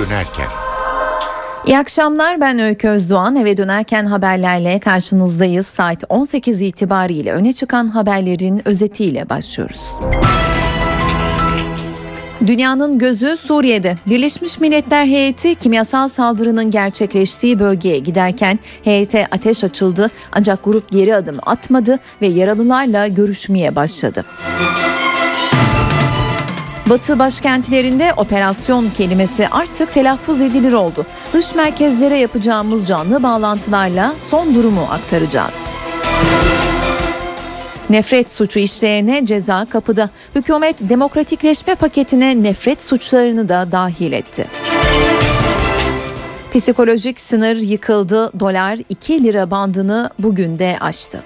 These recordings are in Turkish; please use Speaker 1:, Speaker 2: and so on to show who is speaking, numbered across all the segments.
Speaker 1: dönerken.
Speaker 2: İyi akşamlar ben Öykü Özdoğan eve dönerken haberlerle karşınızdayız. Saat 18 itibariyle öne çıkan haberlerin özetiyle başlıyoruz. Dünyanın gözü Suriye'de. Birleşmiş Milletler heyeti kimyasal saldırının gerçekleştiği bölgeye giderken heyete ateş açıldı ancak grup geri adım atmadı ve yaralılarla görüşmeye başladı. Batı başkentlerinde operasyon kelimesi artık telaffuz edilir oldu. Dış merkezlere yapacağımız canlı bağlantılarla son durumu aktaracağız. Nefret suçu işleyene ceza kapıda. Hükümet demokratikleşme paketine nefret suçlarını da dahil etti. Psikolojik sınır yıkıldı. Dolar 2 lira bandını bugün de aştı.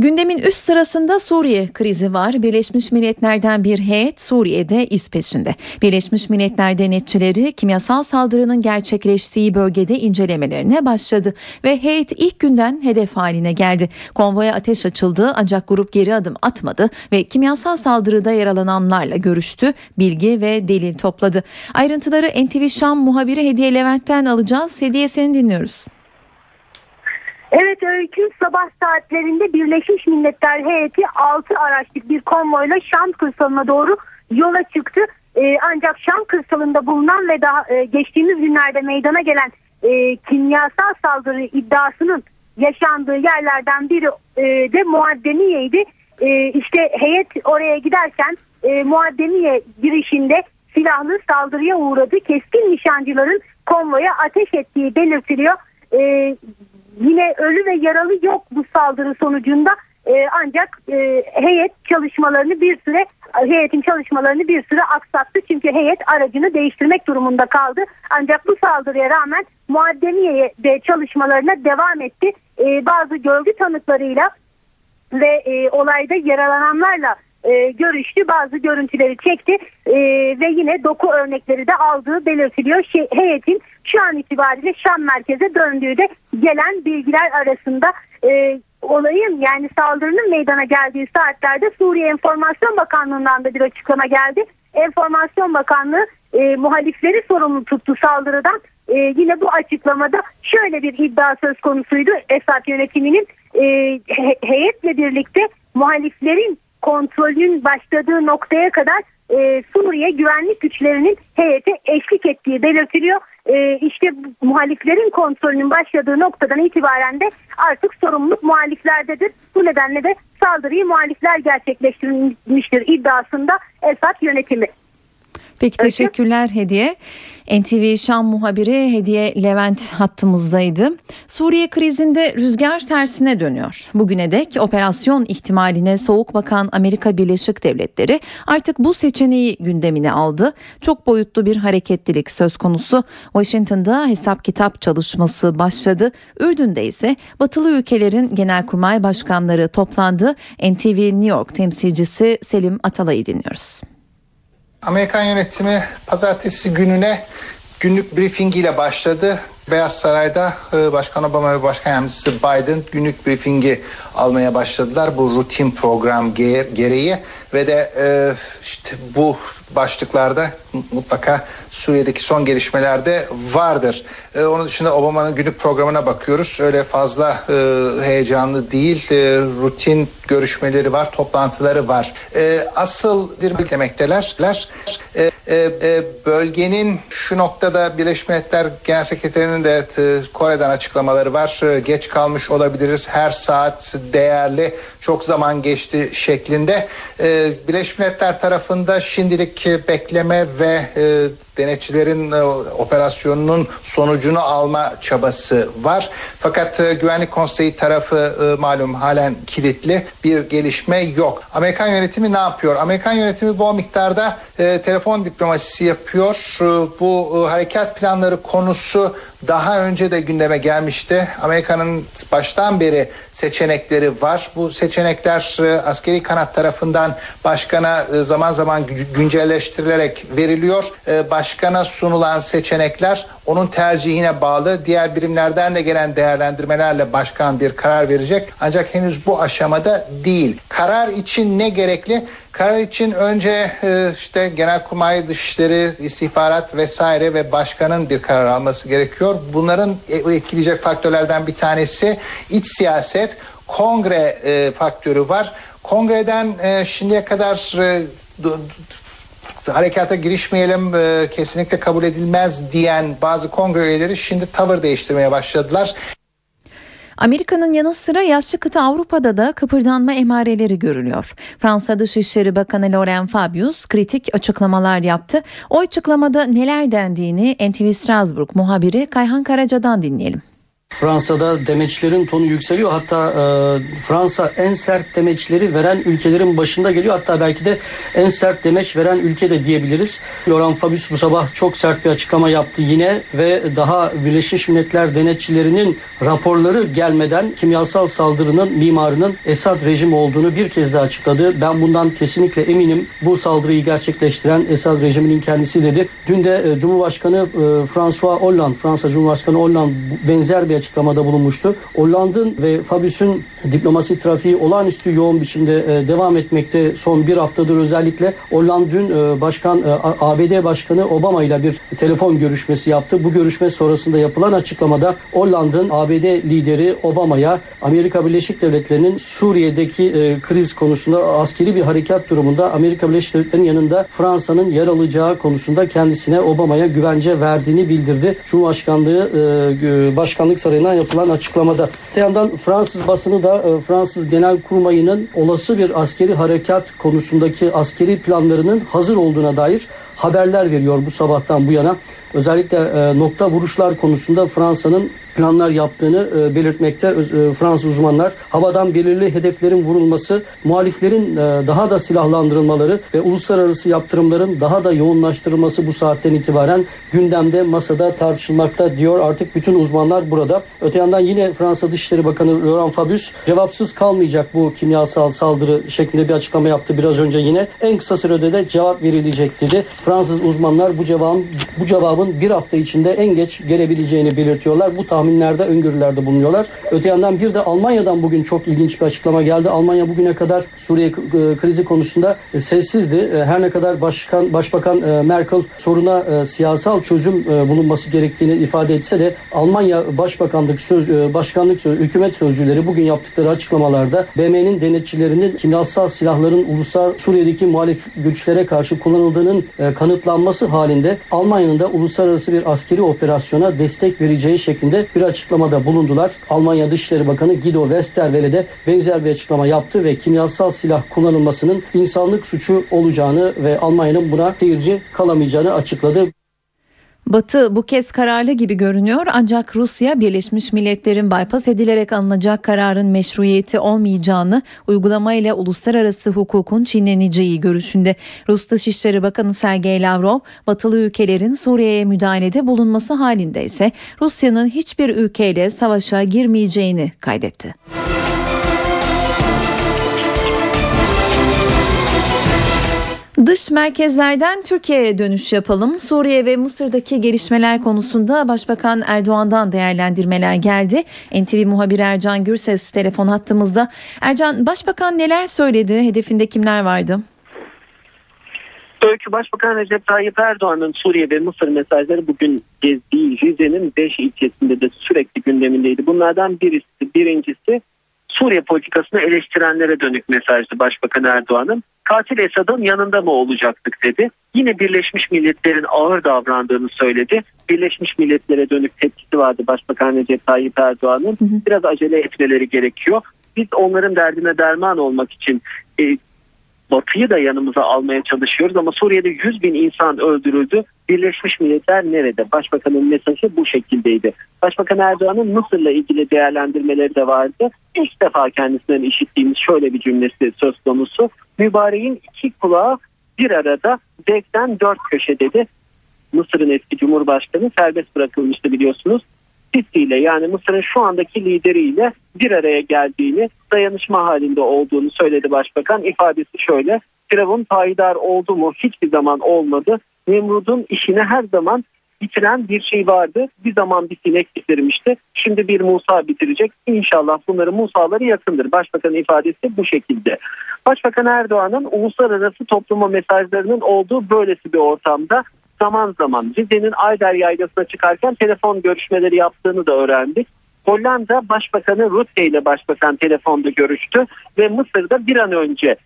Speaker 2: Gündemin üst sırasında Suriye krizi var. Birleşmiş Milletler'den bir heyet Suriye'de iz peşinde. Birleşmiş Milletler denetçileri kimyasal saldırının gerçekleştiği bölgede incelemelerine başladı ve heyet ilk günden hedef haline geldi. Konvoya ateş açıldı ancak grup geri adım atmadı ve kimyasal saldırıda yaralananlarla görüştü, bilgi ve delil topladı. Ayrıntıları NTV Şam muhabiri Hediye Levent'ten alacağız. Hediye seni dinliyoruz.
Speaker 3: Evet öykü sabah saatlerinde Birleşmiş Milletler heyeti 6 araçlık bir konvoyla Şam kırsalına doğru yola çıktı. Ee, ancak Şam kırsalında bulunan ve daha e, geçtiğimiz günlerde meydana gelen e, kimyasal saldırı iddiasının yaşandığı yerlerden biri e, de Muaddeniye'ydi. E, işte heyet oraya giderken e, Muaddeniye girişinde silahlı saldırıya uğradı. Keskin nişancıların konvoya ateş ettiği belirtiliyor. E, Yine ölü ve yaralı yok bu saldırı sonucunda e, ancak e, heyet çalışmalarını bir süre heyetin çalışmalarını bir süre aksattı çünkü heyet aracını değiştirmek durumunda kaldı. Ancak bu saldırıya rağmen Muaddeniye'de çalışmalarına devam etti. E, bazı görgü tanıklarıyla ve e, olayda yaralananlarla e, görüştü. Bazı görüntüleri çekti e, ve yine doku örnekleri de aldığı belirtiliyor. Şey, heyetin şu an itibariyle Şam merkeze döndüğü de gelen bilgiler arasında e, olayın yani saldırının meydana geldiği saatlerde Suriye Enformasyon Bakanlığı'ndan da bir açıklama geldi. Enformasyon Bakanlığı e, muhalifleri sorumlu tuttu saldırıdan. E, yine bu açıklamada şöyle bir iddia söz konusuydu Esad yönetiminin e, heyetle birlikte muhaliflerin kontrolün başladığı noktaya kadar e, Suriye güvenlik güçlerinin heyete eşlik ettiği belirtiliyor. E, işte muhaliflerin kontrolünün başladığı noktadan itibaren de artık sorumluluk muhaliflerdedir. Bu nedenle de saldırıyı muhalifler gerçekleştirmiştir iddiasında Esad yönetimi.
Speaker 2: Peki teşekkürler Hediye. NTV Şam muhabiri Hediye Levent hattımızdaydı. Suriye krizinde rüzgar tersine dönüyor. Bugüne dek operasyon ihtimaline soğuk bakan Amerika Birleşik Devletleri artık bu seçeneği gündemine aldı. Çok boyutlu bir hareketlilik söz konusu. Washington'da hesap kitap çalışması başladı. Ürdün'de ise batılı ülkelerin genelkurmay başkanları toplandı. NTV New York temsilcisi Selim Atalay'ı dinliyoruz.
Speaker 4: Amerikan yönetimi pazartesi gününe günlük briefingiyle başladı. Beyaz Saray'da e, Başkan Obama ve Başkan Yardımcısı Biden günlük briefingi almaya başladılar. Bu rutin program gereği ve de e, işte bu başlıklarda mutlaka Suriye'deki son gelişmelerde vardır. Ee, onun dışında Obama'nın günlük programına bakıyoruz. Öyle fazla e, heyecanlı değil. E, rutin görüşmeleri var, toplantıları var. E, asıl bir demekteler. E, e, e, bölgenin şu noktada Birleşmiş Milletler Genel Sekreterinin de e, Kore'den açıklamaları var. E, geç kalmış olabiliriz. Her saat değerli. Çok zaman geçti şeklinde. E, Birleşmiş Milletler tarafında şimdilik bekleme ve e, denetçilerin e, operasyonunun sonucunu alma çabası var. Fakat e, Güvenlik Konseyi tarafı e, malum halen kilitli bir gelişme yok. Amerikan yönetimi ne yapıyor? Amerikan yönetimi bol miktarda telefon diplomasisi yapıyor. Bu harekat planları konusu daha önce de gündeme gelmişti. Amerika'nın baştan beri seçenekleri var. Bu seçenekler askeri kanat tarafından başkana zaman zaman güncelleştirilerek veriliyor. E, başkana sunulan seçenekler onun tercihine bağlı. Diğer birimlerden de gelen değerlendirmelerle başkan bir karar verecek. Ancak henüz bu aşamada değil. Karar için ne gerekli? Karar için önce e, işte Genelkurmay Dışişleri, istihbarat vesaire ve başkanın bir karar alması gerekiyor. Bunların etkileyecek faktörlerden bir tanesi iç siyaset, kongre e, faktörü var. Kongreden e, şimdiye kadar e, harekata girişmeyelim e, kesinlikle kabul edilmez diyen bazı kongre üyeleri şimdi tavır değiştirmeye başladılar.
Speaker 2: Amerika'nın yanı sıra yaşlı kıta Avrupa'da da kıpırdanma emareleri görülüyor. Fransa Dışişleri Bakanı Laurent Fabius kritik açıklamalar yaptı. O açıklamada neler dendiğini NTV Strasbourg muhabiri Kayhan Karaca'dan dinleyelim.
Speaker 1: Fransa'da demeçlerin tonu yükseliyor. Hatta e, Fransa en sert demeçleri veren ülkelerin başında geliyor. Hatta belki de en sert demeç veren ülke de diyebiliriz. Laurent Fabius bu sabah çok sert bir açıklama yaptı yine ve daha Birleşmiş Milletler denetçilerinin raporları gelmeden kimyasal saldırının mimarının Esad rejimi olduğunu bir kez daha açıkladı. Ben bundan kesinlikle eminim. Bu saldırıyı gerçekleştiren Esad rejiminin kendisi dedi. Dün de e, Cumhurbaşkanı e, François Hollande, Fransa Cumhurbaşkanı Hollande benzer bir açıklamada bulunmuştu. Hollanda'ın ve Fabius'un diplomasi trafiği olağanüstü yoğun biçimde e, devam etmekte son bir haftadır özellikle. Hollanda dün e, Başkan e, ABD Başkanı Obama ile bir telefon görüşmesi yaptı. Bu görüşme sonrasında yapılan açıklamada Hollanda'nın ABD lideri Obama'ya Amerika Birleşik Devletleri'nin Suriye'deki kriz konusunda askeri bir harekat durumunda Amerika Birleşik Devletleri'nin yanında Fransa'nın yer alacağı konusunda kendisine Obama'ya güvence verdiğini bildirdi. Cumhurbaşkanlığı Başkanlık Sarayı'ndan yapılan açıklamada. Öte yandan Fransız basını da e, Fransız Genel Kurmayı'nın olası bir askeri harekat konusundaki askeri planlarının hazır olduğuna dair haberler veriyor bu sabahtan bu yana. Özellikle e, nokta vuruşlar konusunda Fransa'nın planlar yaptığını e, belirtmekte e, Fransız uzmanlar. Havadan belirli hedeflerin vurulması, muhaliflerin e, daha da silahlandırılmaları ve uluslararası yaptırımların daha da yoğunlaştırılması bu saatten itibaren gündemde masada tartışılmakta diyor artık bütün uzmanlar burada. Öte yandan yine Fransa Dışişleri Bakanı Laurent Fabius cevapsız kalmayacak bu kimyasal saldırı şeklinde bir açıklama yaptı biraz önce yine. En kısa sürede de cevap verilecek dedi. Fransız uzmanlar bu cevabın bu cevabın bir hafta içinde en geç gelebileceğini belirtiyorlar. Bu tahminlerde, öngörülerde bulunuyorlar. Öte yandan bir de Almanya'dan bugün çok ilginç bir açıklama geldi. Almanya bugüne kadar Suriye e, krizi konusunda e, sessizdi. E, her ne kadar Başkan Başbakan Merkel soruna siyasal çözüm bulunması gerektiğini ifade etse de Almanya Başbakanlık söz Başkanlık söz, hükümet sözcüleri bugün yaptıkları açıklamalarda BM'nin denetçilerinin kimyasal silahların ulusal Suriye'deki muhalif güçlere karşı kullanıldığının kanıtlanması halinde Almanya'nın da uluslararası bir askeri operasyona destek vereceği şeklinde bir açıklamada bulundular. Almanya Dışişleri Bakanı Guido Westerwelle de benzer bir açıklama yaptı ve kimyasal silah kullanılmasının insanlık suçu olacağını ve Almanya'nın buna seyirci kalamayacağını açıkladı.
Speaker 2: Batı bu kez kararlı gibi görünüyor ancak Rusya Birleşmiş Milletler'in bypass edilerek alınacak kararın meşruiyeti olmayacağını uygulamayla uluslararası hukukun çiğneneceği görüşünde. Rus Dışişleri Bakanı Sergey Lavrov batılı ülkelerin Suriye'ye müdahalede bulunması halinde ise Rusya'nın hiçbir ülkeyle savaşa girmeyeceğini kaydetti. Dış merkezlerden Türkiye'ye dönüş yapalım. Suriye ve Mısır'daki gelişmeler konusunda Başbakan Erdoğan'dan değerlendirmeler geldi. NTV muhabiri Ercan Gürses telefon hattımızda. Ercan, Başbakan neler söyledi? Hedefinde kimler vardı?
Speaker 5: Öykü Başbakan Recep Tayyip Erdoğan'ın Suriye ve Mısır mesajları bugün gezdiği Rize'nin 5 ilçesinde de sürekli gündemindeydi. Bunlardan birisi, birincisi Suriye politikasını eleştirenlere dönük mesajdı Başbakan Erdoğan'ın. Katil Esad'ın yanında mı olacaktık dedi. Yine Birleşmiş Milletler'in ağır davrandığını söyledi. Birleşmiş Milletler'e dönük tepkisi vardı Başbakan Recep Tayyip Erdoğan'ın. Biraz acele etmeleri gerekiyor. Biz onların derdine derman olmak için e, Batı'yı da yanımıza almaya çalışıyoruz ama Suriye'de 100 bin insan öldürüldü. Birleşmiş Milletler nerede? Başbakanın mesajı bu şekildeydi. Başbakan Erdoğan'ın Mısır'la ilgili değerlendirmeleri de vardı. İlk defa kendisinden işittiğimiz şöyle bir cümlesi söz konusu. Mübareğin iki kulağı bir arada zevkten dört köşe dedi. Mısır'ın eski cumhurbaşkanı serbest bırakılmıştı biliyorsunuz. Sisi yani Mısır'ın şu andaki lideriyle bir araya geldiğini, dayanışma halinde olduğunu söyledi başbakan. İfadesi şöyle. Firavun payidar oldu mu? Hiçbir zaman olmadı. Nemrud'un işine her zaman bitiren bir şey vardı. Bir zaman bir sinek bitirmişti. Şimdi bir Musa bitirecek. İnşallah bunların Musa'ları yakındır. Başbakanın ifadesi bu şekilde. Başbakan Erdoğan'ın uluslararası topluma mesajlarının olduğu böylesi bir ortamda zaman zaman Rize'nin Ayder Yaylası'na çıkarken telefon görüşmeleri yaptığını da öğrendik. Hollanda Başbakanı Rutte ile Başbakan telefonda görüştü ve Mısır'da bir an önce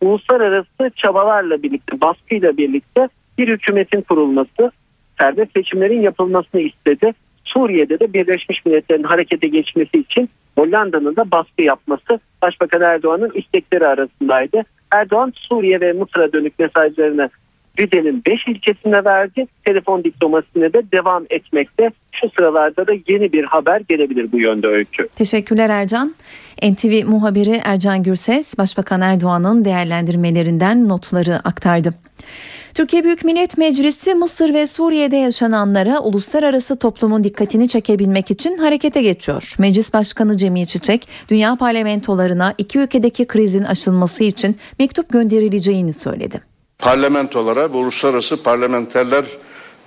Speaker 5: uluslararası çabalarla birlikte, baskıyla birlikte bir hükümetin kurulması, serbest seçimlerin yapılmasını istedi. Suriye'de de Birleşmiş Milletler'in harekete geçmesi için Hollanda'nın da baskı yapması Başbakan Erdoğan'ın istekleri arasındaydı. Erdoğan Suriye ve Mısır'a dönük mesajlarını Rize'nin 5 ilçesine verdi. Telefon diplomasisine de devam etmekte. Şu sıralarda da yeni bir haber gelebilir bu yönde öykü.
Speaker 2: Teşekkürler Ercan. NTV muhabiri Ercan Gürses, Başbakan Erdoğan'ın değerlendirmelerinden notları aktardı. Türkiye Büyük Millet Meclisi Mısır ve Suriye'de yaşananlara uluslararası toplumun dikkatini çekebilmek için harekete geçiyor. Meclis Başkanı Cemil Çiçek, dünya parlamentolarına iki ülkedeki krizin aşılması için mektup gönderileceğini söyledi.
Speaker 6: Parlamentolara, bu uluslararası parlamenterler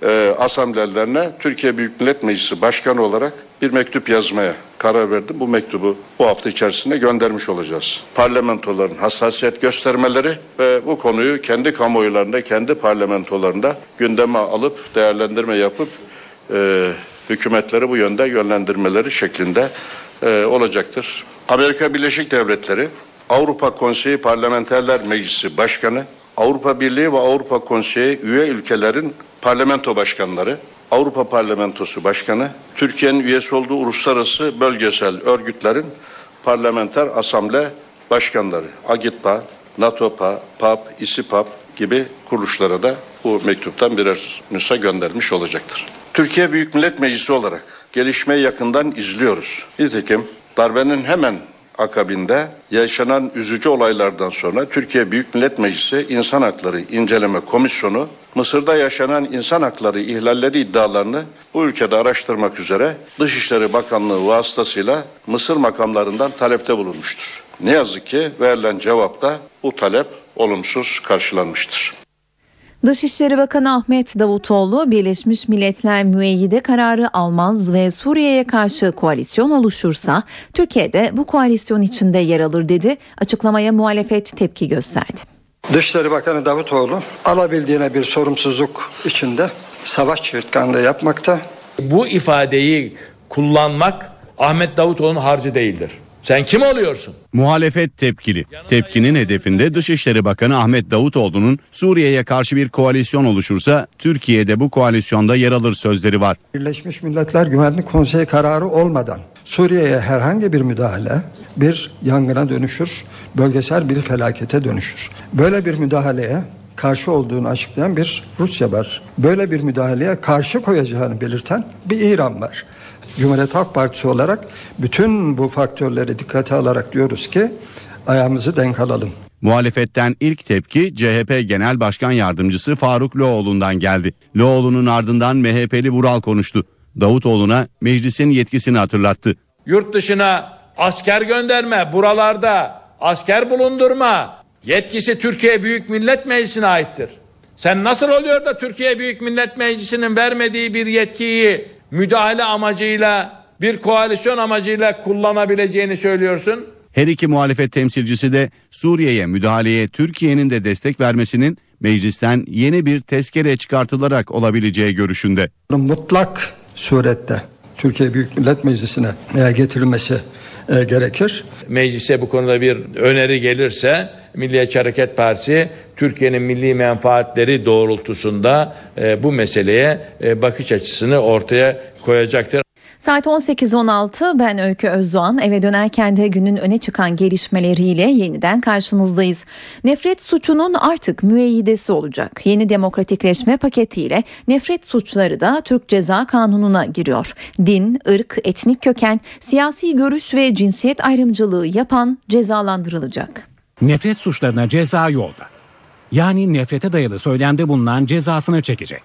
Speaker 6: e, asamblelerine Türkiye Büyük Millet Meclisi Başkanı olarak bir mektup yazmaya karar verdim. Bu mektubu bu hafta içerisinde göndermiş olacağız. Parlamentoların hassasiyet göstermeleri ve bu konuyu kendi kamuoylarında, kendi parlamentolarında gündeme alıp değerlendirme yapıp e, hükümetleri bu yönde yönlendirmeleri şeklinde e, olacaktır. Amerika Birleşik Devletleri Avrupa Konseyi Parlamenterler Meclisi Başkanı Avrupa Birliği ve Avrupa Konseyi üye ülkelerin parlamento başkanları, Avrupa Parlamentosu Başkanı, Türkiye'nin üyesi olduğu uluslararası bölgesel örgütlerin parlamenter asamble başkanları, AGİTPA, NATOPA, PAP, İSİPAP gibi kuruluşlara da bu mektuptan birer nüsa göndermiş olacaktır. Türkiye Büyük Millet Meclisi olarak gelişmeyi yakından izliyoruz. Nitekim darbenin hemen akabinde yaşanan üzücü olaylardan sonra Türkiye Büyük Millet Meclisi İnsan Hakları İnceleme Komisyonu Mısır'da yaşanan insan hakları ihlalleri iddialarını bu ülkede araştırmak üzere Dışişleri Bakanlığı vasıtasıyla Mısır makamlarından talepte bulunmuştur. Ne yazık ki verilen cevapta bu talep olumsuz karşılanmıştır.
Speaker 2: Dışişleri Bakanı Ahmet Davutoğlu Birleşmiş Milletler müeyyide kararı almaz ve Suriye'ye karşı koalisyon oluşursa Türkiye'de bu koalisyon içinde yer alır dedi. Açıklamaya muhalefet tepki gösterdi.
Speaker 7: Dışişleri Bakanı Davutoğlu alabildiğine bir sorumsuzluk içinde savaş çığırtkanlığı yapmakta.
Speaker 8: Bu ifadeyi kullanmak Ahmet Davutoğlu'nun harcı değildir. Sen kim oluyorsun?
Speaker 9: Muhalefet tepkili. Tepkinin hedefinde Dışişleri Bakanı Ahmet Davutoğlu'nun Suriye'ye karşı bir koalisyon oluşursa Türkiye'de bu koalisyonda yer alır sözleri var.
Speaker 7: Birleşmiş Milletler Güvenlik Konseyi kararı olmadan Suriye'ye herhangi bir müdahale bir yangına dönüşür, bölgesel bir felakete dönüşür. Böyle bir müdahaleye karşı olduğunu açıklayan bir Rusya var. Böyle bir müdahaleye karşı koyacağını belirten bir İran var. Cumhuriyet Halk Partisi olarak bütün bu faktörleri dikkate alarak diyoruz ki ayağımızı denk alalım.
Speaker 9: Muhalefetten ilk tepki CHP Genel Başkan Yardımcısı Faruk Loğlu'ndan geldi. Loğlu'nun ardından MHP'li Vural konuştu. Davutoğlu'na meclisin yetkisini hatırlattı.
Speaker 8: Yurt dışına asker gönderme, buralarda asker bulundurma yetkisi Türkiye Büyük Millet Meclisi'ne aittir. Sen nasıl oluyor da Türkiye Büyük Millet Meclisi'nin vermediği bir yetkiyi müdahale amacıyla bir koalisyon amacıyla kullanabileceğini söylüyorsun?
Speaker 9: Her iki muhalefet temsilcisi de Suriye'ye müdahaleye Türkiye'nin de destek vermesinin meclisten yeni bir tezkere çıkartılarak olabileceği görüşünde.
Speaker 7: Mutlak surette Türkiye Büyük Millet Meclisi'ne getirilmesi e, gerekir.
Speaker 8: Meclise bu konuda bir öneri gelirse Milliyetçi Hareket Partisi Türkiye'nin milli menfaatleri doğrultusunda e, bu meseleye e, bakış açısını ortaya koyacaktır.
Speaker 2: Saat 18.16 ben Öykü Özdoğan eve dönerken de günün öne çıkan gelişmeleriyle yeniden karşınızdayız. Nefret suçunun artık müeyyidesi olacak. Yeni demokratikleşme paketiyle nefret suçları da Türk Ceza Kanunu'na giriyor. Din, ırk, etnik köken, siyasi görüş ve cinsiyet ayrımcılığı yapan cezalandırılacak.
Speaker 10: Nefret suçlarına ceza yolda. Yani nefrete dayalı söylemde bulunan cezasını çekecek.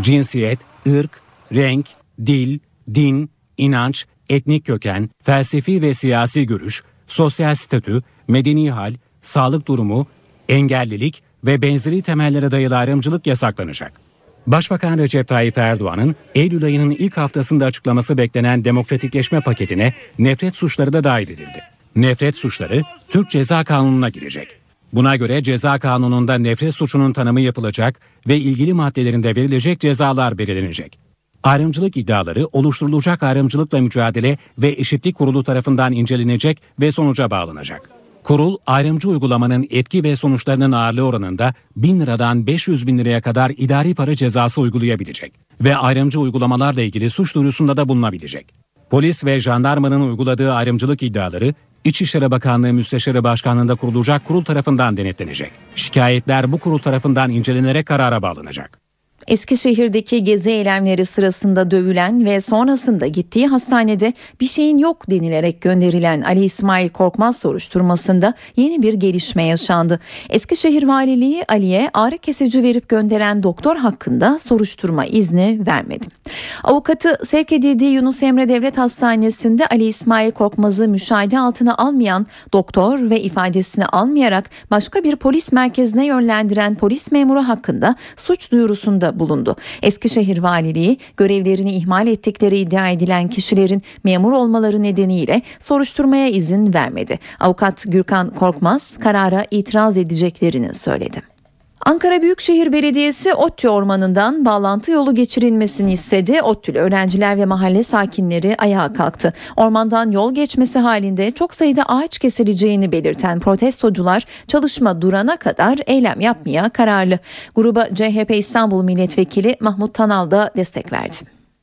Speaker 10: Cinsiyet, ırk, renk, dil, din, inanç, etnik köken, felsefi ve siyasi görüş, sosyal statü, medeni hal, sağlık durumu, engellilik ve benzeri temellere dayalı ayrımcılık yasaklanacak. Başbakan Recep Tayyip Erdoğan'ın Eylül ayının ilk haftasında açıklaması beklenen demokratikleşme paketine nefret suçları da dahil edildi. Nefret suçları Türk Ceza Kanunu'na girecek. Buna göre ceza kanununda nefret suçunun tanımı yapılacak ve ilgili maddelerinde verilecek cezalar belirlenecek. Ayrımcılık iddiaları oluşturulacak ayrımcılıkla mücadele ve eşitlik kurulu tarafından incelenecek ve sonuca bağlanacak. Kurul ayrımcı uygulamanın etki ve sonuçlarının ağırlığı oranında 1000 liradan 500 bin liraya kadar idari para cezası uygulayabilecek ve ayrımcı uygulamalarla ilgili suç duyurusunda da bulunabilecek. Polis ve jandarmanın uyguladığı ayrımcılık iddiaları İçişleri Bakanlığı Müsteşarı Başkanlığı'nda kurulacak kurul tarafından denetlenecek. Şikayetler bu kurul tarafından incelenerek karara bağlanacak.
Speaker 2: Eskişehir'deki gezi eylemleri sırasında dövülen ve sonrasında gittiği hastanede bir şeyin yok denilerek gönderilen Ali İsmail Korkmaz soruşturmasında yeni bir gelişme yaşandı. Eskişehir Valiliği Ali'ye ağrı kesici verip gönderen doktor hakkında soruşturma izni vermedi. Avukatı sevk edildiği Yunus Emre Devlet Hastanesi'nde Ali İsmail Korkmaz'ı müşahede altına almayan doktor ve ifadesini almayarak başka bir polis merkezine yönlendiren polis memuru hakkında suç duyurusunda bulundu. Eskişehir Valiliği görevlerini ihmal ettikleri iddia edilen kişilerin memur olmaları nedeniyle soruşturmaya izin vermedi. Avukat Gürkan Korkmaz karara itiraz edeceklerini söyledi. Ankara Büyükşehir Belediyesi ODTÜ ormanından bağlantı yolu geçirilmesini istedi. ODTÜ'lü öğrenciler ve mahalle sakinleri ayağa kalktı. Ormandan yol geçmesi halinde çok sayıda ağaç kesileceğini belirten protestocular çalışma durana kadar eylem yapmaya kararlı. Gruba CHP İstanbul Milletvekili Mahmut Tanal da destek verdi.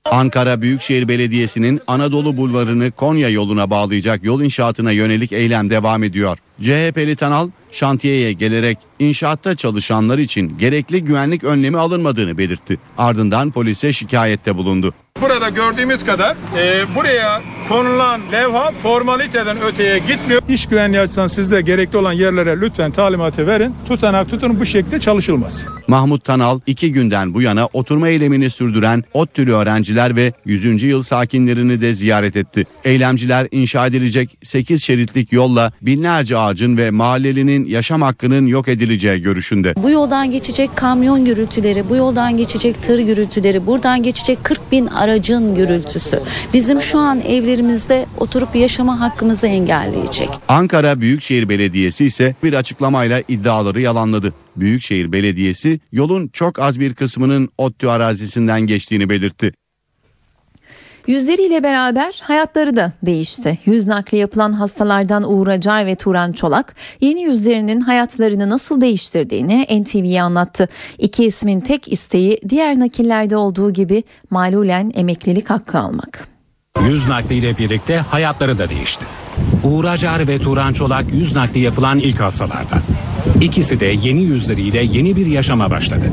Speaker 9: Ankara Büyükşehir Belediyesi'nin Anadolu Bulvarı'nı Konya yoluna bağlayacak yol inşaatına yönelik eylem devam ediyor. CHP'li Tanal şantiyeye gelerek inşaatta çalışanlar için gerekli güvenlik önlemi alınmadığını belirtti. Ardından polise şikayette bulundu.
Speaker 11: Burada gördüğümüz kadar e, buraya konulan levha formaliteden öteye gitmiyor. İş güvenliği açısından siz de gerekli olan yerlere lütfen talimatı verin. Tutanak tutun bu şekilde çalışılmaz.
Speaker 9: Mahmut Tanal iki günden bu yana oturma eylemini sürdüren ODTÜ'lü öğrenciler ve 100. yıl sakinlerini de ziyaret etti. Eylemciler inşa edilecek 8 şeritlik yolla binlerce ağacın ve mahallelinin yaşam hakkının yok edileceği görüşünde.
Speaker 12: Bu yoldan geçecek kamyon gürültüleri, bu yoldan geçecek tır gürültüleri, buradan geçecek 40 bin aracın gürültüsü. Bizim şu an evlerimizde oturup yaşama hakkımızı engelleyecek.
Speaker 9: Ankara Büyükşehir Belediyesi ise bir açıklamayla iddiaları yalanladı. Büyükşehir Belediyesi yolun çok az bir kısmının ODTÜ arazisinden geçtiğini belirtti.
Speaker 2: Yüzleriyle beraber hayatları da değişti. Yüz nakli yapılan hastalardan Uğur Acar ve Turan Çolak yeni yüzlerinin hayatlarını nasıl değiştirdiğini NTV'ye anlattı. İki ismin tek isteği diğer nakillerde olduğu gibi malulen emeklilik hakkı almak.
Speaker 10: Yüz nakliyle birlikte hayatları da değişti. Uğur Acar ve Turan Çolak yüz nakli yapılan ilk hastalardan. İkisi de yeni yüzleriyle yeni bir yaşama başladı.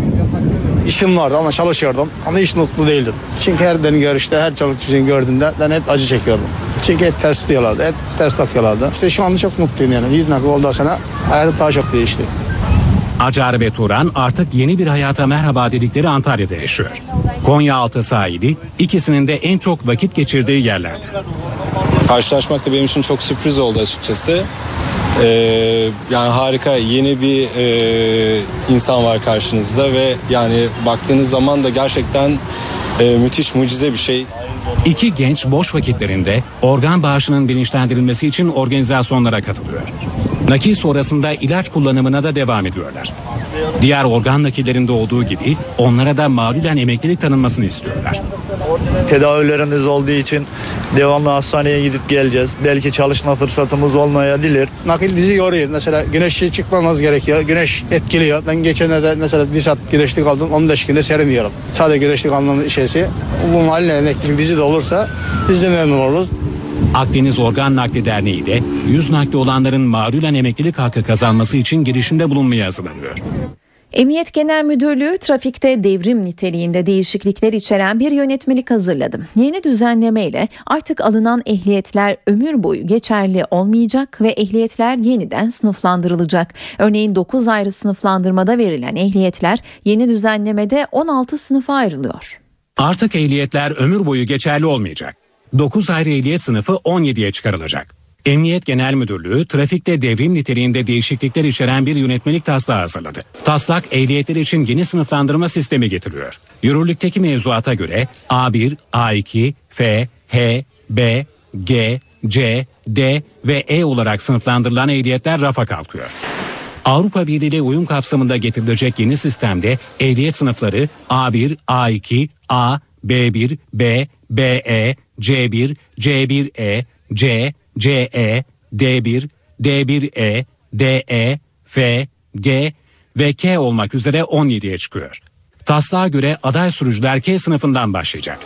Speaker 13: İşim vardı ama çalışıyordum ama hiç mutlu değildim. Çünkü her beni görüşte, her çalışan gördüğümde ben hep acı çekiyordum. Çünkü hep ters diyorlardı, hep ters bakıyorlardı. İşte şu anda çok mutluyum yani. Yüz nakli oldu sana hayatım daha çok değişti.
Speaker 10: Acar ve Turan artık yeni bir hayata merhaba dedikleri Antalya'da yaşıyor. Konyaaltı sahili ikisinin de en çok vakit geçirdiği yerlerde.
Speaker 14: Karşılaşmak da benim için çok sürpriz oldu açıkçası. Ee, yani harika yeni bir e, insan var karşınızda ve yani baktığınız zaman da gerçekten e, müthiş mucize bir şey.
Speaker 10: İki genç boş vakitlerinde organ bağışının bilinçlendirilmesi için organizasyonlara katılıyor. Nakil sonrasında ilaç kullanımına da devam ediyorlar. Diğer organ nakillerinde olduğu gibi onlara da mağlulen emeklilik tanınmasını istiyorlar.
Speaker 13: Tedavilerimiz olduğu için devamlı hastaneye gidip geleceğiz. Belki çalışma fırsatımız olmayabilir. Nakil bizi yoruyor. Mesela güneşe çıkmamız gerekiyor. Güneş etkiliyor. Ben geçenlerde mesela bir saat güneşlik aldım. 15 günde seriniyorum. Sadece güneşlik almanın şeysi. Bu mahalle emeklilik bizi de olursa biz de memnun oluruz.
Speaker 10: Akdeniz Organ Nakli Derneği de yüz nakli olanların mağlulen emeklilik hakkı kazanması için girişimde bulunmaya hazırlanıyor.
Speaker 2: Emniyet Genel Müdürlüğü trafikte devrim niteliğinde değişiklikler içeren bir yönetmelik hazırladı. Yeni düzenlemeyle artık alınan ehliyetler ömür boyu geçerli olmayacak ve ehliyetler yeniden sınıflandırılacak. Örneğin 9 ayrı sınıflandırmada verilen ehliyetler yeni düzenlemede 16 sınıfa ayrılıyor.
Speaker 10: Artık ehliyetler ömür boyu geçerli olmayacak. 9 ayrı ehliyet sınıfı 17'ye çıkarılacak. Emniyet Genel Müdürlüğü trafikte devrim niteliğinde değişiklikler içeren bir yönetmelik taslağı hazırladı. Taslak ehliyetler için yeni sınıflandırma sistemi getiriyor. Yürürlükteki mevzuata göre A1, A2, F, H, B, G, C, D ve E olarak sınıflandırılan ehliyetler rafa kalkıyor. Avrupa Birliği ile uyum kapsamında getirilecek yeni sistemde ehliyet sınıfları A1, A2, A, B1, B, BE, C1, C1E, C, CE, D1, D1E, DE, F, G ve K olmak üzere 17'ye çıkıyor. Taslağa göre aday sürücüler K sınıfından başlayacak.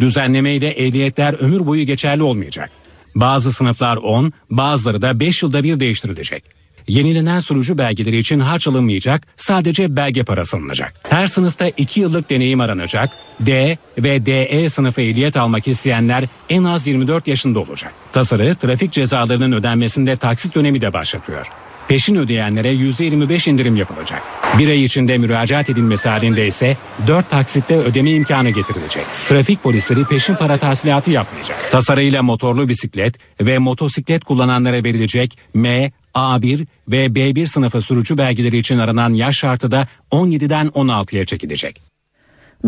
Speaker 10: Düzenleme ile ehliyetler ömür boyu geçerli olmayacak. Bazı sınıflar 10, bazıları da 5 yılda bir değiştirilecek. Yenilenen sürücü belgeleri için harç alınmayacak, sadece belge parası alınacak. Her sınıfta 2 yıllık deneyim aranacak. D ve DE sınıfı ehliyet almak isteyenler en az 24 yaşında olacak. Tasarı trafik cezalarının ödenmesinde taksit dönemi de başlatıyor. Peşin ödeyenlere %25 indirim yapılacak. Bir ay içinde müracaat edilmesi halinde ise 4 taksitte ödeme imkanı getirilecek. Trafik polisleri peşin para tahsilatı yapmayacak. Tasarıyla motorlu bisiklet ve motosiklet kullananlara verilecek M, A1 ve B1 sınıfı sürücü belgeleri için aranan yaş şartı da 17'den 16'ya çekilecek.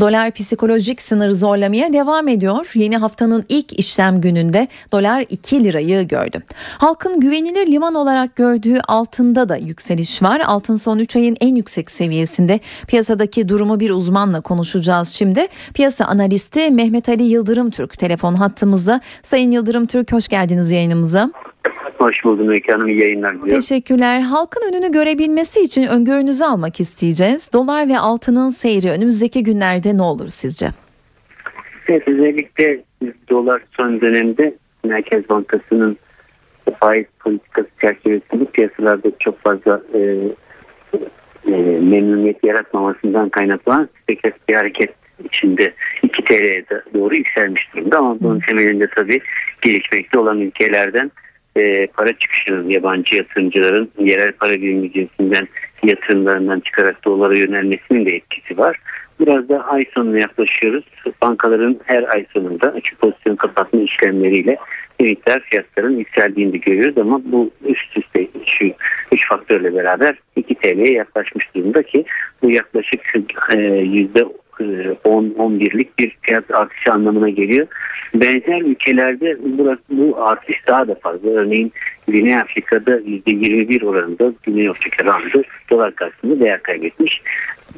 Speaker 2: Dolar psikolojik sınır zorlamaya devam ediyor. Yeni haftanın ilk işlem gününde dolar 2 lirayı gördü. Halkın güvenilir liman olarak gördüğü altında da yükseliş var. Altın son 3 ayın en yüksek seviyesinde. Piyasadaki durumu bir uzmanla konuşacağız şimdi. Piyasa analisti Mehmet Ali Yıldırım Türk telefon hattımızda. Sayın Yıldırım Türk hoş geldiniz yayınımıza.
Speaker 15: Hoş buldum Öykü Hanım. İyi yayınlar diliyorum.
Speaker 2: Teşekkürler. Halkın önünü görebilmesi için öngörünüzü almak isteyeceğiz. Dolar ve altının seyri önümüzdeki günlerde ne olur sizce?
Speaker 15: Evet özellikle dolar son dönemde Merkez Bankası'nın faiz politikası çerçevesinde piyasalarda çok fazla e, e, memnuniyet yaratmamasından kaynaklanan spekülatif bir hareket içinde 2 TL'ye doğru yükselmiş durumda ama bunun temelinde tabii gelişmekte olan ülkelerden e, para çıkışının yabancı yatırımcıların yerel para birimi cinsinden yatırımlarından çıkarak dolara yönelmesinin de etkisi var. Biraz da ay sonuna yaklaşıyoruz. Bankaların her ay sonunda açık pozisyon kapatma işlemleriyle miktar fiyatların yükseldiğini de görüyoruz ama bu üst üste şu üç faktörle beraber 2 TL'ye yaklaşmış durumda ki bu yaklaşık e, yüzde 10-11'lik bir fiyat artışı anlamına geliyor. Benzer ülkelerde burası, bu artış daha da fazla. Örneğin Güney Afrika'da %21 oranında Güney Afrika randı dolar karşısında değer kaybetmiş.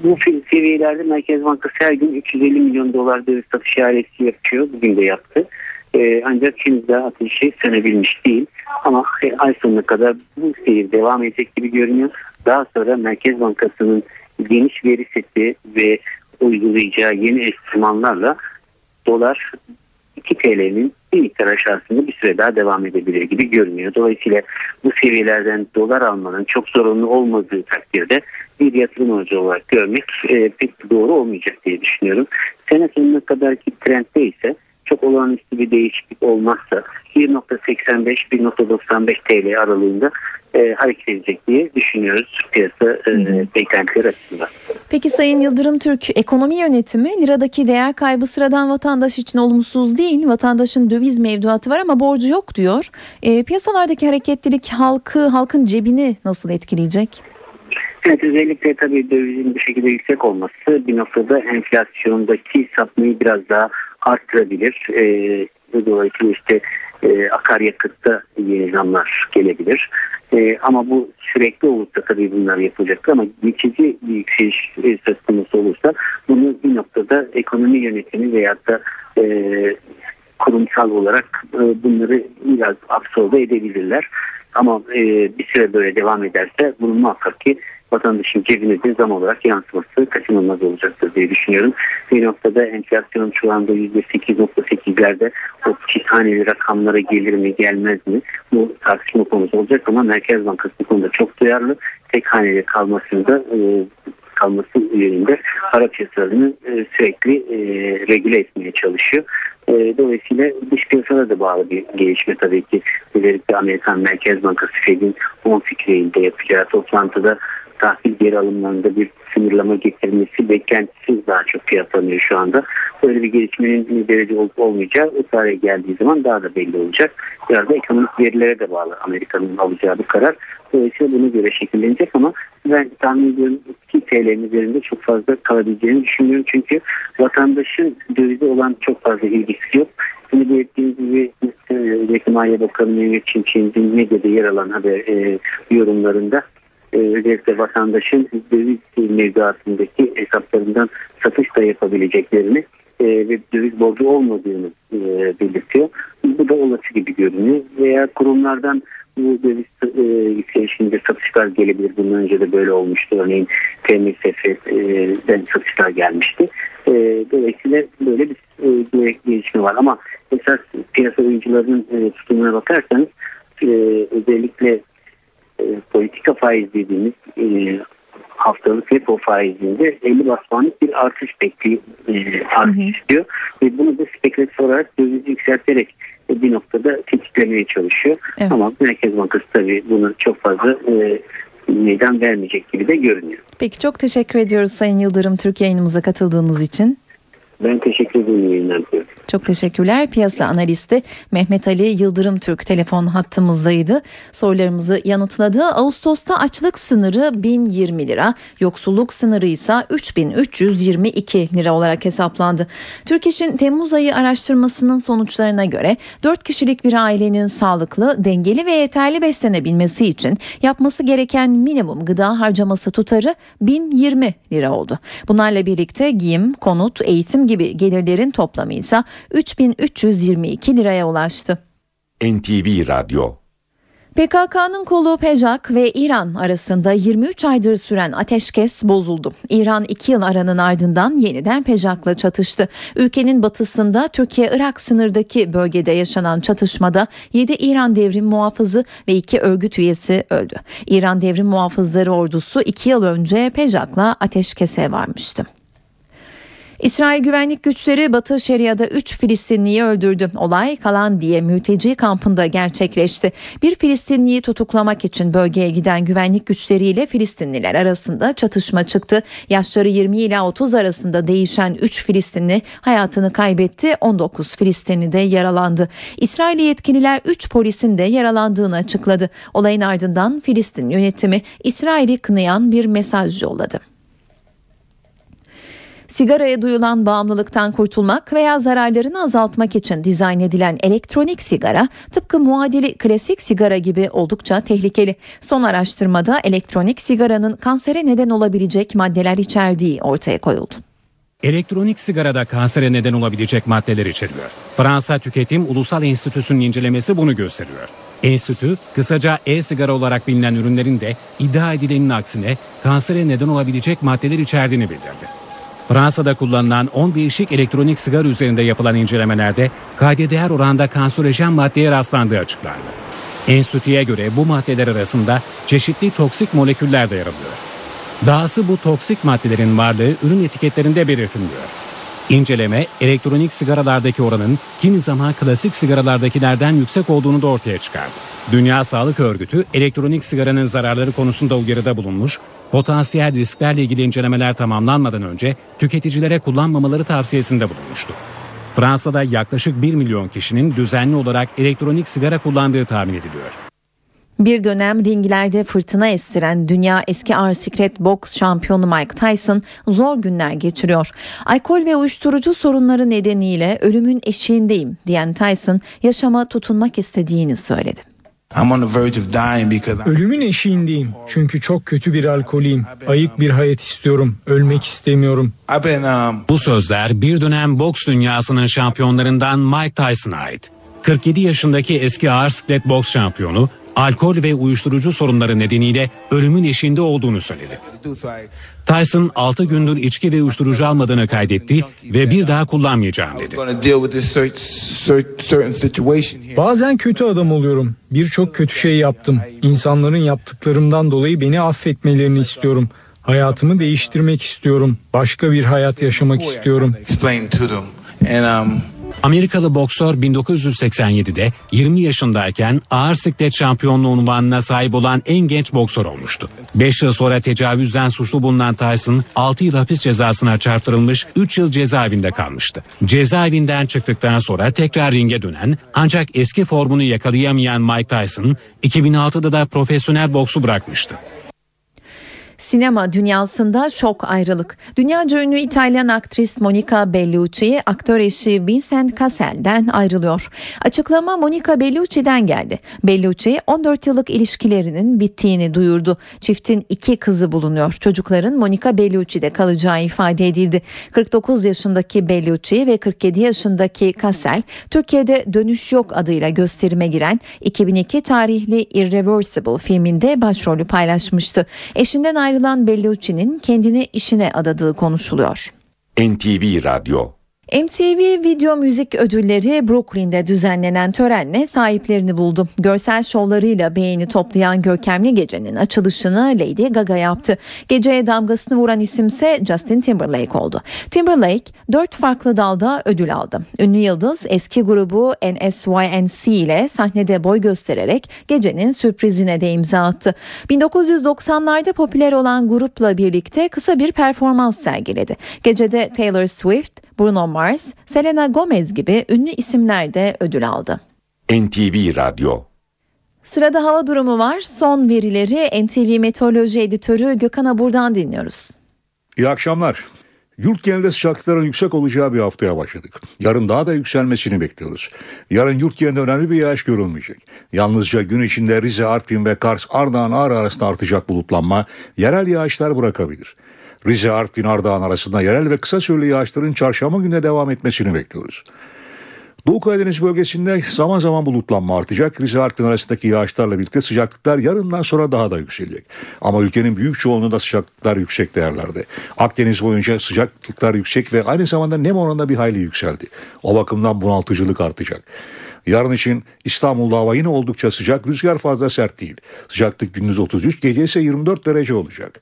Speaker 15: Bu seviyelerde Merkez Bankası her gün 350 milyon dolar döviz satış ihalesi yapıyor. Bugün de yaptı. Ee, ancak henüz daha ateşi sönebilmiş değil. Ama ay sonuna kadar bu seyir devam edecek gibi görünüyor. Daha sonra Merkez Bankası'nın geniş veri seti ve uygulayacağı yeni enstrümanlarla dolar 2 TL'nin bir miktar aşağısında bir süre daha devam edebilir gibi görünüyor. Dolayısıyla bu seviyelerden dolar almanın çok zorunlu olmadığı takdirde bir yatırım aracı olarak görmek e, pek doğru olmayacak diye düşünüyorum. Sene sonuna kadarki trendde ise çok olağanüstü bir değişiklik olmazsa 1.85-1.95 TL aralığında e, hareket edecek diye düşünüyoruz piyasa e, beklentileri açısından.
Speaker 2: Peki Sayın Yıldırım Türk ekonomi yönetimi liradaki değer kaybı sıradan vatandaş için olumsuz değil. Vatandaşın döviz mevduatı var ama borcu yok diyor. E, piyasalardaki hareketlilik halkı halkın cebini nasıl etkileyecek?
Speaker 15: Evet özellikle tabii dövizin bu şekilde yüksek olması bir noktada enflasyondaki sapmayı biraz daha arttırabilir. E, dolayısıyla işte e, akaryakıtta yeni zamlar gelebilir. E, ama bu sürekli olursa tabii bunlar yapılacak ama geçici bir yükseliş söz konusu olursa bunu bir noktada ekonomi yönetimi veyahut da e, kurumsal olarak e, bunları biraz absorbe edebilirler. Ama e, bir süre böyle devam ederse bunun muhakkak ki vatandaşın cebine zam olarak yansıması kaçınılmaz olacaktır diye düşünüyorum. Bir noktada enflasyon şu anda %8.8'lerde o haneli rakamlara gelir mi gelmez mi bu tartışma konusu olacak ama Merkez Bankası bu konuda çok duyarlı. Tek haneli kalmasında e, kalması yönünde para piyasalarını e, sürekli e, regüle etmeye çalışıyor. E, dolayısıyla dış piyasada da bağlı bir gelişme tabii ki. Özellikle Amerikan Merkez Bankası Fed'in 10 fikrinde yapacağı toplantıda tahvil geri alımlarında bir sınırlama getirilmesi beklentisiz daha çok fiyatlanıyor şu anda. Böyle bir gelişmenin ne derece olup olmayacağı o tarihe geldiği zaman daha da belli olacak. Biraz da ekonomik verilere de bağlı Amerika'nın alacağı bir karar. Dolayısıyla buna göre şekillenecek ama ben tahmin ediyorum ki TL'nin üzerinde çok fazla kalabileceğini düşünüyorum. Çünkü vatandaşın dövize olan çok fazla ilgisi yok. Şimdi belirttiğim gibi e, Maliye Bakanı Mehmet Şimşek'in medyada yer alan haber e, yorumlarında e, özellikle vatandaşın döviz mevduatındaki hesaplarından satış da yapabileceklerini e, ve döviz borcu olmadığını e, belirtiyor. Bu da olası gibi görünüyor. Veya kurumlardan bu döviz e, yükselişinde satışlar gelebilir. Bundan önce de böyle olmuştu. Örneğin TMSF'den satışlar gelmişti. E, dolayısıyla böyle bir e, gelişme var. Ama esas piyasa oyuncularının e, tutumuna bakarsanız e, özellikle e, politika faiz dediğimiz e, haftalık repo faizinde 50 basmanlık bir artış bekliyor, e, artış istiyor. Ve bunu da spekülatif olarak dövizi yükselterek e, bir noktada tetiklemeye çalışıyor.
Speaker 2: Evet.
Speaker 15: Ama Merkez Bankası tabii bunu çok fazla e, meydan vermeyecek gibi de görünüyor.
Speaker 2: Peki çok teşekkür ediyoruz Sayın Yıldırım Türk yayınımıza katıldığınız için.
Speaker 15: Ben teşekkür ederim yayınlar.
Speaker 2: Çok teşekkürler. Piyasa analisti Mehmet Ali Yıldırım Türk telefon hattımızdaydı. Sorularımızı yanıtladı. Ağustos'ta açlık sınırı 1020 lira, yoksulluk sınırı ise 3322 lira olarak hesaplandı. Türk İş'in Temmuz ayı araştırmasının sonuçlarına göre 4 kişilik bir ailenin sağlıklı, dengeli ve yeterli beslenebilmesi için yapması gereken minimum gıda harcaması tutarı 1020 lira oldu. Bunlarla birlikte giyim, konut, eğitim gibi gelirlerin toplamı ise 3322 liraya ulaştı.
Speaker 16: NTV Radyo
Speaker 2: PKK'nın kolu PEJAK ve İran arasında 23 aydır süren ateşkes bozuldu. İran 2 yıl aranın ardından yeniden PEJAK'la çatıştı. Ülkenin batısında Türkiye-Irak sınırdaki bölgede yaşanan çatışmada 7 İran devrim muhafızı ve 2 örgüt üyesi öldü. İran devrim muhafızları ordusu 2 yıl önce PEJAK'la ateşkese varmıştı. İsrail güvenlik güçleri Batı Şeria'da 3 Filistinliyi öldürdü. Olay Kalan diye mülteci kampında gerçekleşti. Bir Filistinliyi tutuklamak için bölgeye giden güvenlik güçleriyle Filistinliler arasında çatışma çıktı. Yaşları 20 ile 30 arasında değişen 3 Filistinli hayatını kaybetti. 19 Filistinli de yaralandı. İsrail yetkililer 3 polisin de yaralandığını açıkladı. Olayın ardından Filistin yönetimi İsrail'i kınayan bir mesaj yolladı. Sigaraya duyulan bağımlılıktan kurtulmak veya zararlarını azaltmak için dizayn edilen elektronik sigara tıpkı muadili klasik sigara gibi oldukça tehlikeli. Son araştırmada elektronik sigaranın kansere neden olabilecek maddeler içerdiği ortaya koyuldu.
Speaker 10: Elektronik sigarada kansere neden olabilecek maddeler içeriyor. Fransa Tüketim Ulusal Enstitüsü'nün incelemesi bunu gösteriyor. Enstitü, kısaca e-sigara olarak bilinen ürünlerin de iddia edilenin aksine kansere neden olabilecek maddeler içerdiğini bildirdi. Fransa'da kullanılan 10 değişik elektronik sigara üzerinde yapılan incelemelerde kayda değer oranda kanserojen maddeye rastlandığı açıklandı. Enstitüye göre bu maddeler arasında çeşitli toksik moleküller de yer alıyor. Dahası bu toksik maddelerin varlığı ürün etiketlerinde belirtilmiyor. İnceleme elektronik sigaralardaki oranın kimi zaman klasik sigaralardakilerden yüksek olduğunu da ortaya çıkardı. Dünya Sağlık Örgütü elektronik sigaranın zararları konusunda uyarıda bulunmuş, potansiyel risklerle ilgili incelemeler tamamlanmadan önce tüketicilere kullanmamaları tavsiyesinde bulunmuştu. Fransa'da yaklaşık 1 milyon kişinin düzenli olarak elektronik sigara kullandığı tahmin ediliyor.
Speaker 2: Bir dönem ringlerde fırtına estiren dünya eski ağır siklet boks şampiyonu Mike Tyson zor günler geçiriyor. Alkol ve uyuşturucu sorunları nedeniyle ölümün eşiğindeyim diyen Tyson yaşama tutunmak istediğini söyledi.
Speaker 17: Ölümün eşiğindeyim çünkü çok kötü bir alkoliyim. Ayık bir hayat istiyorum. Ölmek istemiyorum.
Speaker 10: Bu sözler bir dönem boks dünyasının şampiyonlarından Mike Tyson'a ait. 47 yaşındaki eski ağır siklet boks şampiyonu alkol ve uyuşturucu sorunları nedeniyle ölümün eşiğinde olduğunu söyledi. Tyson 6 gündür içki ve uyuşturucu almadığını kaydetti ve bir daha kullanmayacağım dedi.
Speaker 17: Bazen kötü adam oluyorum. Birçok kötü şey yaptım. İnsanların yaptıklarımdan dolayı beni affetmelerini istiyorum. Hayatımı değiştirmek istiyorum. Başka bir hayat yaşamak istiyorum.
Speaker 10: Amerikalı boksör 1987'de 20 yaşındayken ağır siklet şampiyonluğu unvanına sahip olan en genç boksör olmuştu. 5 yıl sonra tecavüzden suçlu bulunan Tyson 6 yıl hapis cezasına çarptırılmış 3 yıl cezaevinde kalmıştı. Cezaevinden çıktıktan sonra tekrar ringe dönen ancak eski formunu yakalayamayan Mike Tyson 2006'da da profesyonel boksu bırakmıştı.
Speaker 2: Sinema dünyasında şok ayrılık. Dünyaca ünlü İtalyan aktris Monica Bellucci aktör eşi Vincent Cassel'den ayrılıyor. Açıklama Monica Bellucci'den geldi. Bellucci 14 yıllık ilişkilerinin bittiğini duyurdu. Çiftin iki kızı bulunuyor. Çocukların Monica Bellucci'de kalacağı ifade edildi. 49 yaşındaki Bellucci ve 47 yaşındaki Cassel Türkiye'de Dönüş Yok adıyla gösterime giren 2002 tarihli Irreversible filminde başrolü paylaşmıştı. Eşinden ayrılan Bellucci'nin kendini işine adadığı konuşuluyor.
Speaker 16: NTV Radyo
Speaker 2: MTV Video Müzik Ödülleri Brooklyn'de düzenlenen törenle sahiplerini buldu. Görsel şovlarıyla beğeni toplayan görkemli gecenin açılışını Lady Gaga yaptı. Geceye damgasını vuran isimse Justin Timberlake oldu. Timberlake dört farklı dalda ödül aldı. Ünlü yıldız eski grubu NSYNC ile sahnede boy göstererek gecenin sürprizine de imza attı. 1990'larda popüler olan grupla birlikte kısa bir performans sergiledi. Gecede Taylor Swift, Bruno Mars, Selena Gomez gibi ünlü isimler de ödül aldı.
Speaker 16: NTV Radyo
Speaker 2: Sırada hava durumu var. Son verileri NTV Meteoroloji Editörü Gökhan Abur'dan dinliyoruz.
Speaker 18: İyi akşamlar. Yurt genelinde sıcaklıkların yüksek olacağı bir haftaya başladık. Yarın daha da yükselmesini bekliyoruz. Yarın yurt genelinde önemli bir yağış görülmeyecek. Yalnızca gün içinde Rize, Artvin ve Kars, Ardahan, Ağrı arasında artacak bulutlanma yerel yağışlar bırakabilir. Rize, Artvin, Ardahan arasında yerel ve kısa süreli yağışların çarşamba gününe devam etmesini bekliyoruz. Doğu Karadeniz bölgesinde zaman zaman bulutlanma artacak. Rize Artvin arasındaki yağışlarla birlikte sıcaklıklar yarından sonra daha da yükselecek. Ama ülkenin büyük çoğunluğunda sıcaklıklar yüksek değerlerde. Akdeniz boyunca sıcaklıklar yüksek ve aynı zamanda nem oranında bir hayli yükseldi. O bakımdan bunaltıcılık artacak. Yarın için İstanbul'da hava yine oldukça sıcak, rüzgar fazla sert değil. Sıcaklık gündüz 33, gece ise 24 derece olacak.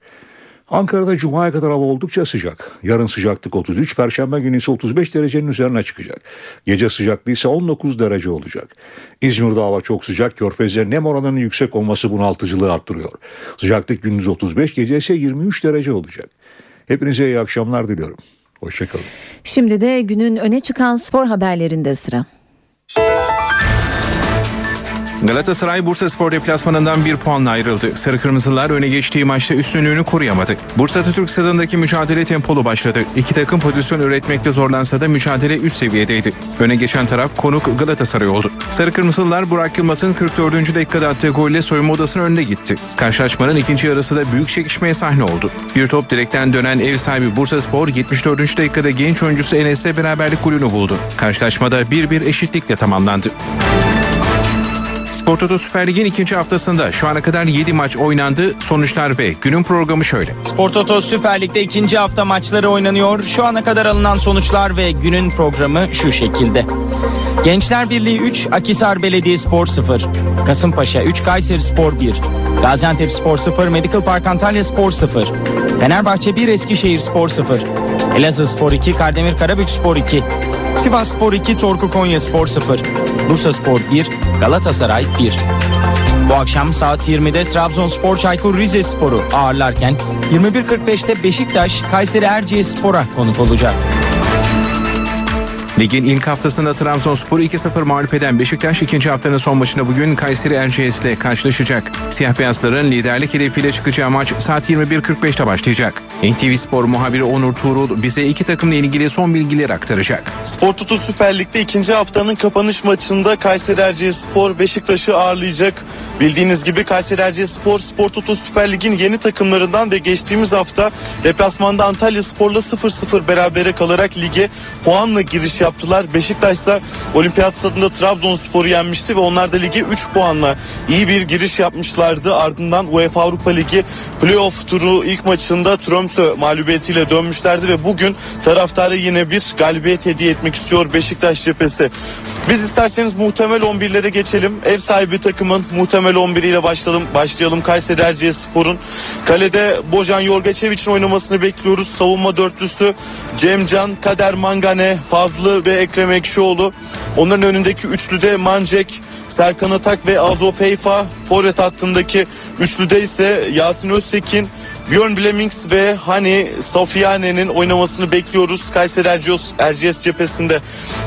Speaker 18: Ankara'da Cuma'ya kadar hava oldukça sıcak. Yarın sıcaklık 33, Perşembe günü ise 35 derecenin üzerine çıkacak. Gece sıcaklığı ise 19 derece olacak. İzmir'de hava çok sıcak, körfezde nem oranının yüksek olması bunaltıcılığı arttırıyor. Sıcaklık gündüz 35, gece ise 23 derece olacak. Hepinize iyi akşamlar diliyorum. Hoşçakalın.
Speaker 2: Şimdi de günün öne çıkan spor haberlerinde sıra.
Speaker 19: Galatasaray Bursa Spor deplasmanından bir puanla ayrıldı. Sarı Kırmızılar öne geçtiği maçta üstünlüğünü koruyamadı. Bursa Atatürk stadındaki mücadele tempolu başladı. İki takım pozisyon üretmekte zorlansa da mücadele üst seviyedeydi. Öne geçen taraf konuk Galatasaray oldu. Sarı Kırmızılar Burak Yılmaz'ın 44. dakikada attığı golle soyunma odasının önünde gitti. Karşılaşmanın ikinci yarısı da büyük çekişmeye sahne oldu. Bir top direkten dönen ev sahibi Bursa Spor 74. dakikada genç oyuncusu Enes'le beraberlik golünü buldu. Karşılaşmada 1-1 eşitlikle tamamlandı. Spor Toto Süper Lig'in ikinci haftasında şu ana kadar 7 maç oynandı. Sonuçlar ve günün programı şöyle.
Speaker 20: Spor Toto Süper Lig'de ikinci hafta maçları oynanıyor. Şu ana kadar alınan sonuçlar ve günün programı şu şekilde. Gençler Birliği 3, Akisar Belediyespor 0, Kasımpaşa 3, Kayseri Spor 1, Gaziantep Spor 0, Medical Park Antalya Spor 0, Fenerbahçe 1, Eskişehir Spor 0, Elazığ Spor 2, Kardemir Karabük Spor 2, Sivas Spor 2, Torku Konya Spor 0, Bursa Spor 1, Galatasaray 1. Bu akşam saat 20'de Trabzonspor Çaykur Rizespor'u ağırlarken 21.45'te Beşiktaş Kayseri Erciyes Spor'a konuk olacak.
Speaker 19: Ligin ilk haftasında Trabzonspor'u 2-0 mağlup eden Beşiktaş ikinci haftanın son maçında bugün Kayseri Erciyes ile karşılaşacak. Siyah beyazların liderlik hedefiyle çıkacağı maç saat 21.45'te başlayacak. NTV Spor muhabiri Onur Tuğrul bize iki takımla ilgili son bilgileri aktaracak.
Speaker 21: Spor Toto Süper Lig'de ikinci haftanın kapanış maçında Kayseri Erciyes Spor Beşiktaş'ı ağırlayacak. Bildiğiniz gibi Kayseri Erciyes Spor, Spor Toto Süper Lig'in yeni takımlarından ve geçtiğimiz hafta deplasmanda Antalya Spor'la 0-0 berabere kalarak lige puanla giriş yaptılar. Beşiktaş ise Olimpiyat Stadında Trabzonspor'u yenmişti ve onlar da lige 3 puanla iyi bir giriş yapmışlardı. Ardından UEFA Avrupa Ligi playoff turu ilk maçında Tromsø mağlubiyetiyle dönmüşlerdi ve bugün taraftara yine bir galibiyet hediye etmek istiyor Beşiktaş cephesi. Biz isterseniz muhtemel 11'lere geçelim. Ev sahibi takımın muhtemel 11 ile başlayalım. Başlayalım Kayseri Erciyes Spor'un. Kalede Bojan Yorgaçeviç'in oynamasını bekliyoruz. Savunma dörtlüsü Cemcan, Kader Mangane, Fazlı Ünallı ve Ekrem Ekşioğlu. Onların önündeki üçlüde Mancek, Serkan Atak ve Azo Feyfa. Forvet hattındaki üçlüde ise Yasin Öztekin, Björn Blemings ve Hani Sofiane'nin oynamasını bekliyoruz Kayseri Erciyes, Erciyes cephesinde.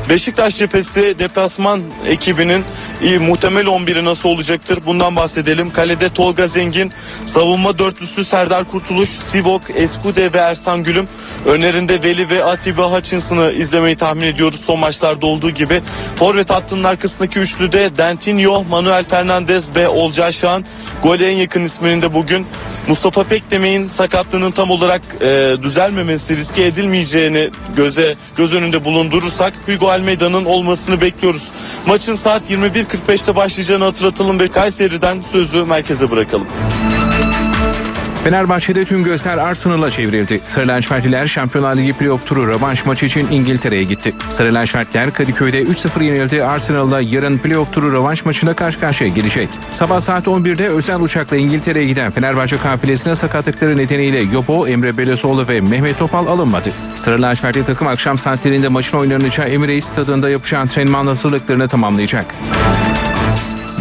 Speaker 21: Beşiktaş cephesi deplasman ekibinin iyi, muhtemel 11'i nasıl olacaktır? Bundan bahsedelim. Kalede Tolga Zengin, savunma dörtlüsü Serdar Kurtuluş, Sivok, Eskude ve Ersan Gülüm. Önlerinde Veli ve Atiba Hutchinson'ı izlemeyi tahmin ediyoruz son maçlarda olduğu gibi. Forvet hattının arkasındaki üçlüde Dentinho, Manuel Fernandez ve Olcay Şahan. Gole en yakın isminin de bugün Mustafa Pekdemek'in sakatlığının tam olarak e, düzelmemesi, riske edilmeyeceğini göze göz önünde bulundurursak Hugo Almeida'nın olmasını bekliyoruz. Maçın saat 21.45'te başlayacağını hatırlatalım ve Kayseri'den sözü merkeze bırakalım.
Speaker 19: Fenerbahçe'de tüm gözler Arsenal'a çevrildi. Sarı lacivertliler Şampiyonlar Ligi playoff turu rövanş maçı için İngiltere'ye gitti. Sarı lacivertliler Kadıköy'de 3-0 yenildi. Arsenal'la yarın playoff turu rövanş maçında karşı karşıya gelecek. Sabah saat 11'de özel uçakla İngiltere'ye giden Fenerbahçe kafilesine sakatlıkları nedeniyle Yobo, Emre Belezoğlu ve Mehmet Topal alınmadı. Sarı lacivertli takım akşam saatlerinde maçın oynanacağı Emirates stadında yapılan antrenman hazırlıklarını tamamlayacak.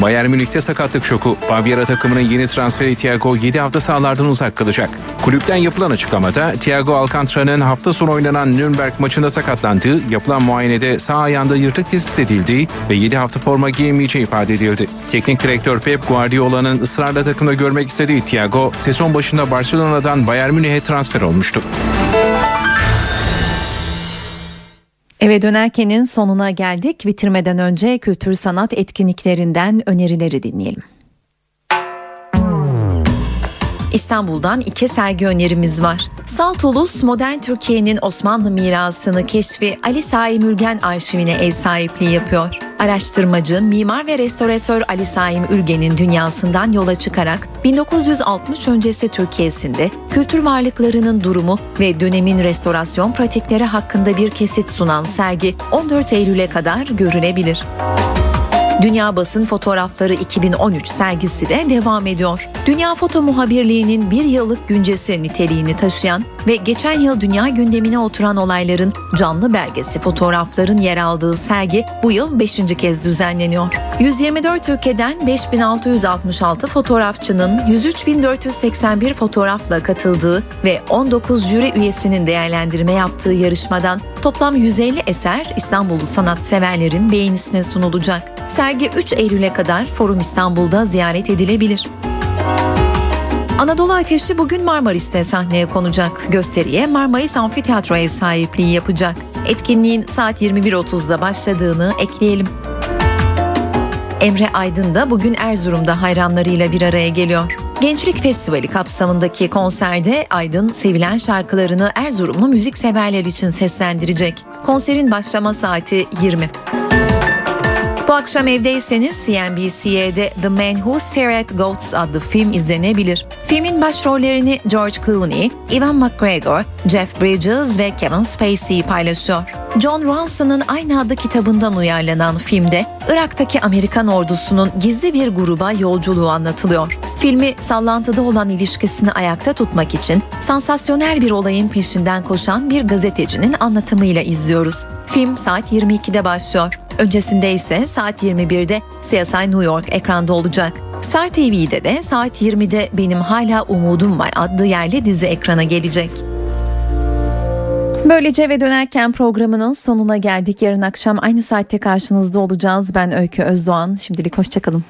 Speaker 19: Bayern Münih'te sakatlık şoku. Bavyera takımının yeni transferi Thiago 7 hafta sahalardan uzak kalacak. Kulüpten yapılan açıklamada Thiago Alcantara'nın hafta sonu oynanan Nürnberg maçında sakatlandığı, yapılan muayenede sağ ayağında yırtık tespit edildiği ve 7 hafta forma giyemeyeceği ifade edildi. Teknik direktör Pep Guardiola'nın ısrarla takımda görmek istediği Thiago, sezon başında Barcelona'dan Bayern Münih'e transfer olmuştu.
Speaker 2: Eve dönerkenin sonuna geldik. Bitirmeden önce kültür sanat etkinliklerinden önerileri dinleyelim. İstanbul'dan iki sergi önerimiz var. Salt Ulus, modern Türkiye'nin Osmanlı mirasını keşfi Ali Saim Ülgen arşivine ev sahipliği yapıyor. Araştırmacı, mimar ve restoratör Ali Saim Ülgen'in dünyasından yola çıkarak 1960 öncesi Türkiye'sinde kültür varlıklarının durumu ve dönemin restorasyon pratikleri hakkında bir kesit sunan sergi 14 Eylül'e kadar görülebilir. Dünya Basın Fotoğrafları 2013 sergisi de devam ediyor. Dünya Foto Muhabirliği'nin bir yıllık güncesi niteliğini taşıyan ve geçen yıl dünya gündemine oturan olayların canlı belgesi fotoğrafların yer aldığı sergi bu yıl 5. kez düzenleniyor. 124 ülkeden 5666 fotoğrafçının 103.481 fotoğrafla katıldığı ve 19 jüri üyesinin değerlendirme yaptığı yarışmadan toplam 150 eser İstanbullu sanatseverlerin beğenisine sunulacak. Sergi 3 Eylül'e kadar Forum İstanbul'da ziyaret edilebilir. Anadolu Ateşi bugün Marmaris'te sahneye konacak. Gösteriye Marmaris Amfiteyatro ev sahipliği yapacak. Etkinliğin saat 21.30'da başladığını ekleyelim. Emre Aydın da bugün Erzurum'da hayranlarıyla bir araya geliyor. Gençlik Festivali kapsamındaki konserde Aydın sevilen şarkılarını Erzurumlu müzik severler için seslendirecek. Konserin başlama saati 20. Bu akşam evdeyseniz CNBC'de The Man Who Stared at Goats adlı film izlenebilir. Filmin başrollerini George Clooney, Evan McGregor, Jeff Bridges ve Kevin Spacey paylaşıyor. John Ranson'ın aynı adlı kitabından uyarlanan filmde Irak'taki Amerikan ordusunun gizli bir gruba yolculuğu anlatılıyor. Filmi sallantıda olan ilişkisini ayakta tutmak için sansasyonel bir olayın peşinden koşan bir gazetecinin anlatımıyla izliyoruz. Film saat 22'de başlıyor. Öncesinde ise saat 21'de CSI New York ekranda olacak. Star TV'de de saat 20'de Benim Hala Umudum Var adlı yerli dizi ekrana gelecek. Böylece eve dönerken programının sonuna geldik. Yarın akşam aynı saatte karşınızda olacağız. Ben Öykü Özdoğan. Şimdilik hoşçakalın.